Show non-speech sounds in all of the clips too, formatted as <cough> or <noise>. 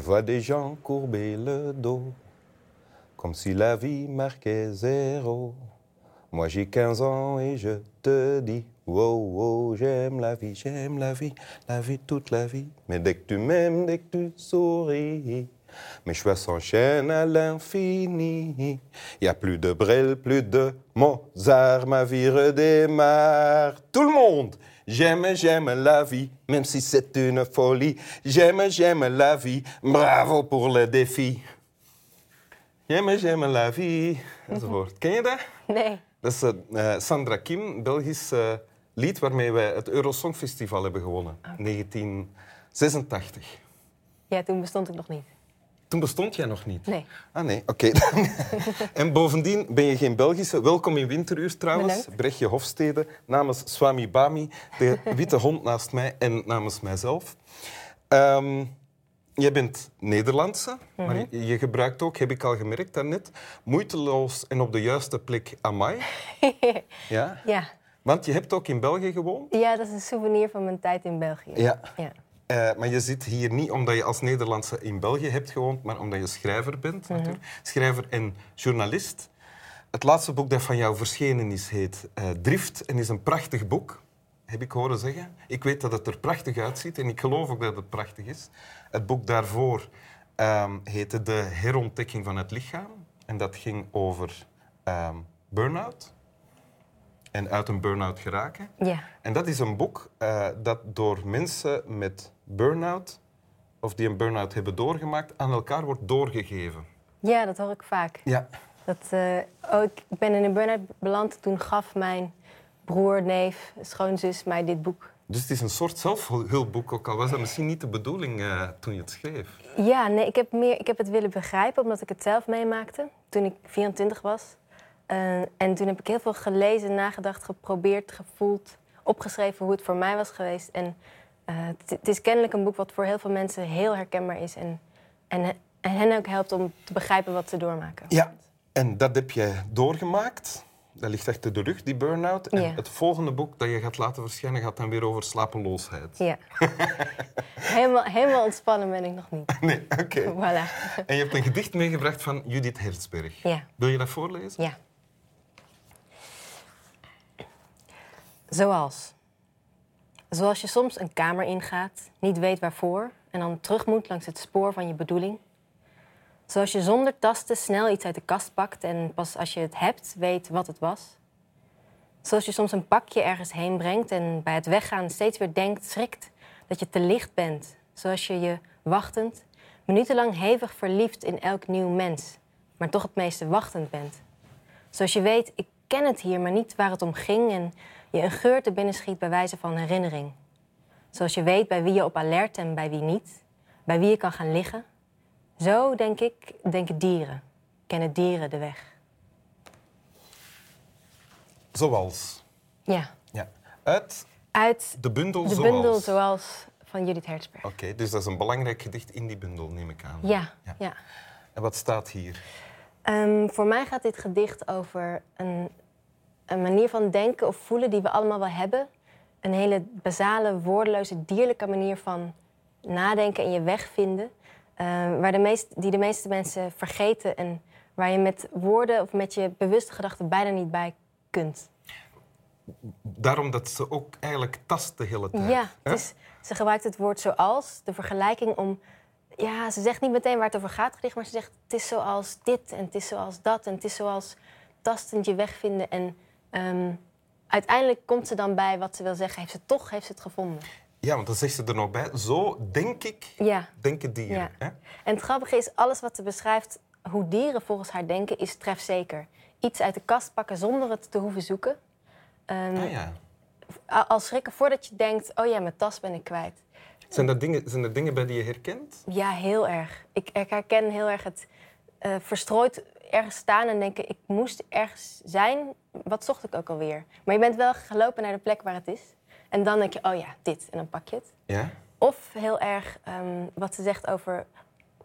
vois des gens courber le dos, comme si la vie marquait zéro. Moi j'ai 15 ans et je te dis, wow, wow, j'aime la vie, j'aime la vie, la vie toute la vie. Mais dès que tu m'aimes, dès que tu souris, mes choix s'enchaînent à l'infini. Y a plus de Brel, plus de Mozart, ma vie redémarre. Tout le monde J'aime, j'aime la vie, même si c'est une folie. J'aime, j'aime la vie, bravo pour le défi. J'aime, j'aime la vie, enzovoort. Ken je dat? Nee. Dat is uh, Sandra Kim, Belgisch uh, lied waarmee wij het Eurosongfestival hebben gewonnen. 1986. Ja, toen bestond ik nog niet. Toen bestond jij nog niet? Nee. Ah nee, oké. <laughs> en bovendien ben je geen Belgische. Welkom in Winteruur trouwens. Bedankt. Brechtje Hofstede namens Swami Bami, de witte hond naast mij en namens mijzelf. Ehm jij bent Nederlandse, maar je, je gebruikt ook, heb ik al gemerkt daarnet, moeiteloos en op de juiste plek amai. <laughs> ja? Ja. Want je hebt ook in België gewoond. ja, dat is een souvenir van mijn tijd in België. Ja. ja. Eh, maar je zit hier niet omdat je als Nederlandse in België hebt gewoond, maar omdat je schrijver bent. natuurlijk. Schrijver en journalist. Het laatste boek dat van jou verschenen is, heet eh, Drift en is een prachtig boek, heb ik horen zeggen. Ik weet dat het er prachtig uitziet en ik geloof ook dat het prachtig is. Het boek daarvoor ehm, heette De herontdekking van het lichaam. En dat ging over ehm burn-out. En uit een burn-out geraken. Ja. En dat is een boek eh, dat door mensen met burn-out, of die een burn-out hebben doorgemaakt, aan elkaar wordt doorgegeven. ja, dat hoor ik vaak. Ja. Dat, oh, ik ben in een burn-out beland. Toen gaf mijn broer, neef, schoonzus mij dit boek. Dus het is een soort zelfhulpboek, ook al was dat misschien niet de bedoeling eh, toen je het schreef. Ja, nee, ik heb, meer, ik heb het willen begrijpen omdat ik het zelf meemaakte toen ik 24 was. Eh, en toen heb ik heel veel gelezen, nagedacht, geprobeerd, gevoeld, opgeschreven hoe het voor mij was geweest. En het, het is kennelijk een boek wat voor heel veel mensen heel herkenbaar is. En, en, en hen ook helpt om te begrijpen wat ze doormaken. Ja. En dat heb je doorgemaakt. Dat ligt achter de rug, die burn-out. En Ja. het volgende boek dat je gaat laten verschijnen gaat dan weer over slapeloosheid. Ja. <laughs> helemaal, helemaal ontspannen ben ik nog niet. <laughs> Nee, oké. Voilà. En je hebt een gedicht meegebracht van Judith Hertzberg. Ja. Wil je dat voorlezen? Ja. Zoals. Zoals je soms een kamer ingaat, niet weet waarvoor en dan terug moet langs het spoor van je bedoeling. Zoals je zonder tasten snel iets uit de kast pakt en pas als je het hebt weet wat het was. Zoals je soms een pakje ergens heen brengt en bij het weggaan steeds weer denkt, schrikt dat je te licht bent. Zoals je je wachtend, minutenlang hevig verliefd in elk nieuw mens, maar toch het meeste wachtend bent. Zoals je weet, ik ken het hier, maar niet waar het om ging en je een geur te binnen schiet bij wijze van herinnering. Zoals je weet bij wie je op alert en bij wie niet, bij wie je kan gaan liggen. Zo, denk ik, denken dieren. Kennen dieren de weg. Zoals. Ja. Ja. Uit Uit de bundel de Zoals. bundel Zoals van Judith Hertzberg. Oké, dus dat is een belangrijk gedicht in die bundel, neem ik aan. Ja, Ja. ja. En wat staat hier? Ehm, voor mij gaat dit gedicht over een, een manier van denken of voelen die we allemaal wel hebben. Een hele basale, woordeloze, dierlijke manier van nadenken en je weg vinden. ehm, waar de meest, die de meeste mensen vergeten en waar je met woorden of met je bewuste gedachten bijna niet bij kunt. Daarom dat ze ook eigenlijk tast de hele tijd. Ja, het is, ze gebruikt het woord zoals, de vergelijking om... Ja, ze zegt niet meteen waar het over gaat, gedicht, maar ze zegt het is zoals dit en het is zoals dat en het is zoals tastend je weg vinden. En ehm, uiteindelijk komt ze dan bij wat ze wil zeggen. Heeft ze toch heeft ze het gevonden. Ja, want dan zegt ze er nog bij. Zo denk ik, Ja. denken dieren. Ja. Hè? En het grappige is, alles wat ze beschrijft, hoe dieren volgens haar denken, is trefzeker. Iets uit de kast pakken zonder het te hoeven zoeken. Ehm, Ah, ja. Al schrikken voordat je denkt, oh ja, mijn tas ben ik kwijt. Zijn, er dingen, zijn er dingen bij die je herkent? Ja, heel erg. Ik herken heel erg het eh, verstrooid ergens staan en denken... ik moest ergens zijn. Wat zocht ik ook alweer? Maar je bent wel gelopen naar de plek waar het is. En dan denk je, oh ja, dit. En dan pak je het. Ja? Of heel erg ehm, wat ze zegt over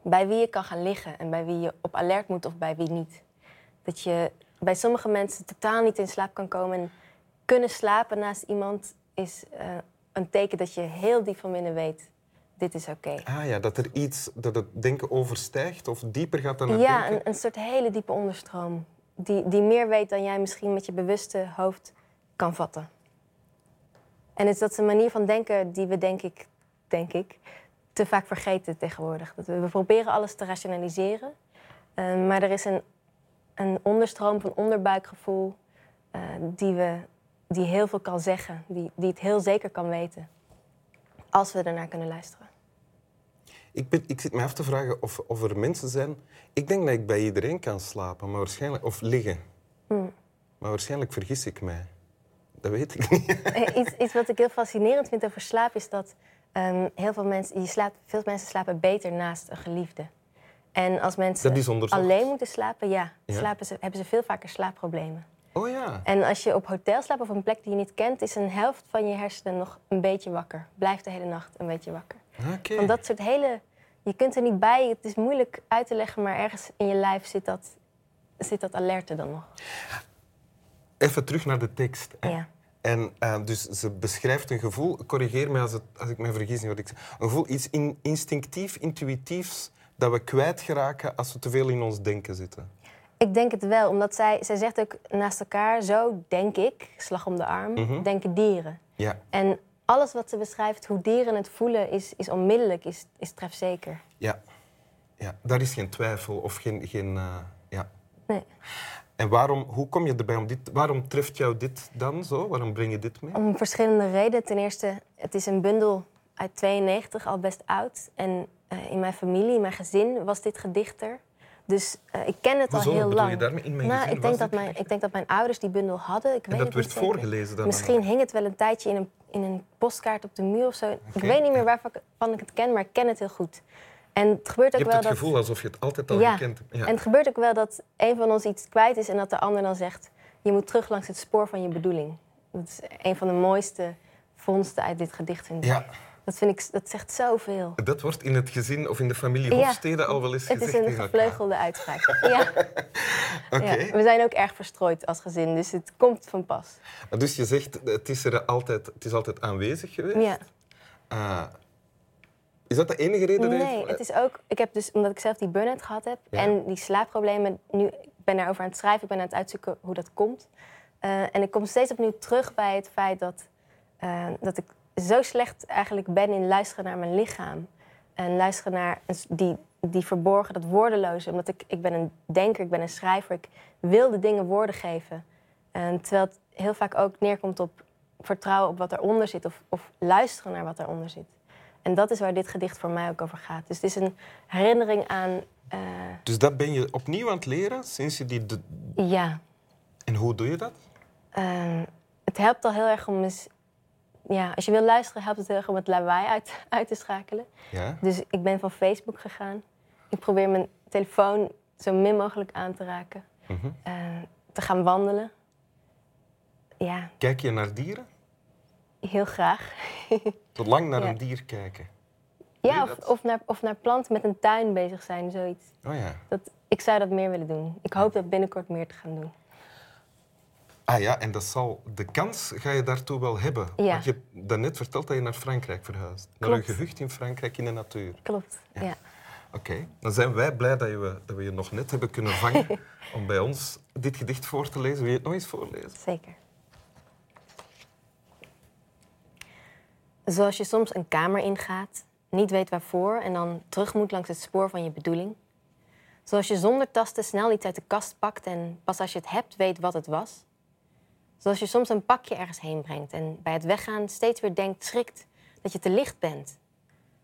bij wie je kan gaan liggen... en bij wie je op alert moet of bij wie niet. Dat je bij sommige mensen totaal niet in slaap kan komen... en kunnen slapen naast iemand is eh, een teken dat je heel diep van binnen weet dit is oké. Ah ja, dat er iets, dat het denken overstijgt of dieper gaat dan het Ja, denken. een, een soort hele diepe onderstroom. Die, die meer weet dan jij misschien met je bewuste hoofd kan vatten. En is dat is een manier van denken die we, denk ik, denk ik, te vaak vergeten tegenwoordig. Dat we, we proberen alles te rationaliseren. eh, maar er is een, een onderstroom van onderbuikgevoel eh, die, we, die heel veel kan zeggen. Die, die het heel zeker kan weten. Als we ernaar kunnen luisteren. Ik, ben, ik zit me af te vragen of, of er mensen zijn... Ik denk dat ik bij iedereen kan slapen, maar waarschijnlijk... Of liggen. Hmm. Maar waarschijnlijk vergis ik mij. Dat weet ik niet. <laughs> Eh, iets, iets wat ik heel fascinerend vind over slaap is dat ehm, heel veel mensen, je slaapt, veel mensen slapen beter naast een geliefde. En als mensen alleen moeten slapen, ja, Ja? Slapen ze, hebben ze veel vaker slaapproblemen. Oh ja. En als je op hotel slaapt of op een plek die je niet kent, is een helft van je hersenen nog een beetje wakker. Blijft de hele nacht een beetje wakker. Oké. Want dat soort hele, je kunt er niet bij, het is moeilijk uit te leggen, maar ergens in je lijf zit dat, zit dat alerte dan nog. Even terug naar de tekst. hè. Ja. En eh, dus ze beschrijft een gevoel, corrigeer me als, het, als ik me vergis in wat ik zeg. Een gevoel, iets in, instinctief, intuïtiefs, dat we kwijtgeraken als we te veel in ons denken zitten. Ik denk het wel, omdat zij, zij zegt ook naast elkaar, zo denk ik, slag om de arm, Mhm. denken dieren. Ja, En alles wat ze beschrijft, hoe dieren het voelen, is, is onmiddellijk, is, is trefzeker. ja. ja. Daar is geen twijfel of geen... geen eh, ja. Nee. En waarom, hoe kom je erbij om dit... Waarom treft jou dit dan zo? Waarom breng je dit mee? Om verschillende redenen. Ten eerste, het is een bundel uit 92, al best oud. En eh, in mijn familie, in mijn gezin, was dit gedicht er. Dus eh, ik ken het al heel lang. je daarmee? In mijn nou, ik denk, dat mijn, ik denk dat mijn ouders die bundel hadden. Ik weet dat het werd voorgelezen dan? Misschien hing het wel een tijdje in een, in een postkaart op de muur of zo. Ik weet niet meer waarvan ik het ken, maar ik ken het heel goed. En het gebeurt Je ook hebt wel het dat... gevoel alsof je het altijd al Ja. hebt. Ja. En het gebeurt ook wel dat een van ons iets kwijt is en dat de ander dan zegt: Je moet terug langs het spoor van je bedoeling. Dat is een van de mooiste vondsten uit dit gedicht. Vind ik. ja, Dat, vind ik, dat zegt zoveel. dat wordt in het gezin of in de familie Ja. Hofstede al wel eens Het gezegd is een gevleugelde uitspraak. Ja, <laughs> ja. We zijn ook erg verstrooid als gezin, dus het komt van pas. Dus je zegt, het is er altijd, het is altijd aanwezig geweest. Ja. Ah. is dat de enige reden? Nee, het is ook. Ik heb dus, omdat ik zelf die burn-out gehad heb Ja. en die slaapproblemen, nu ik ben daarover aan het schrijven, ik ben aan het uitzoeken hoe dat komt. Eh, en ik kom steeds opnieuw terug bij het feit dat, eh, dat ik zo slecht eigenlijk ben in luisteren naar mijn lichaam. En luisteren naar die, die verborgen, dat woordeloze. Omdat ik, ik ben een denker, ik ben een schrijver, ik wil de dingen woorden geven. En terwijl het heel vaak ook neerkomt op vertrouwen op wat eronder zit of, of luisteren naar wat eronder zit. En dat is waar dit gedicht voor mij ook over gaat. Dus het is een herinnering aan, eh, Dus dat ben je opnieuw aan het leren sinds je die. ja, En hoe doe je dat? Ehm, het helpt al heel erg om eens... Ja, als je wil luisteren, helpt het heel erg om het lawaai uit, uit te schakelen. Ja. Dus ik ben van Facebook gegaan. Ik probeer mijn telefoon zo min mogelijk aan te raken. Mhm. Eh, te gaan wandelen. Ja, Kijk je naar dieren? heel graag. <laughs> Tot lang naar Ja. een dier kijken. Ja, of, of, naar, of naar planten met een tuin bezig zijn, zoiets. Oh ja. Dat, ik zou dat meer willen doen. Ik hoop dat binnenkort meer te gaan doen. Ah ja, en dat zal, de kans ga je daartoe wel hebben. Ja. Want je hebt daarnet verteld dat je naar Frankrijk verhuist. Naar een gehucht in Frankrijk in de natuur. Klopt, ja. Oké, dan zijn wij blij dat, je, dat we je nog net hebben kunnen vangen <laughs> om bij ons dit gedicht voor te lezen. Wil je het nog eens voorlezen? Zeker. Zoals je soms een kamer ingaat, niet weet waarvoor en dan terug moet langs het spoor van je bedoeling. Zoals je zonder tasten snel iets uit de kast pakt en pas als je het hebt weet wat het was. Zoals je soms een pakje ergens heen brengt en bij het weggaan steeds weer denkt, schrikt dat je te licht bent.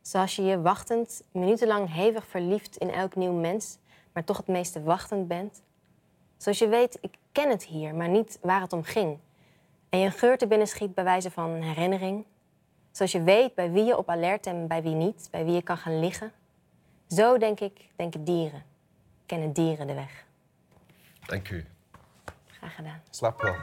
Zoals je je wachtend, minutenlang hevig verliefd in elk nieuw mens, maar toch het meeste wachtend bent. Zoals je weet, ik ken het hier, maar niet waar het om ging. En je een geur te binnen schiet bij wijze van herinnering. Zoals je weet bij wie je op alert en bij wie niet, bij wie je kan gaan liggen. Zo denk ik, denken dieren. Kennen dieren de weg. Dank u. Graag gedaan. Slaap wel.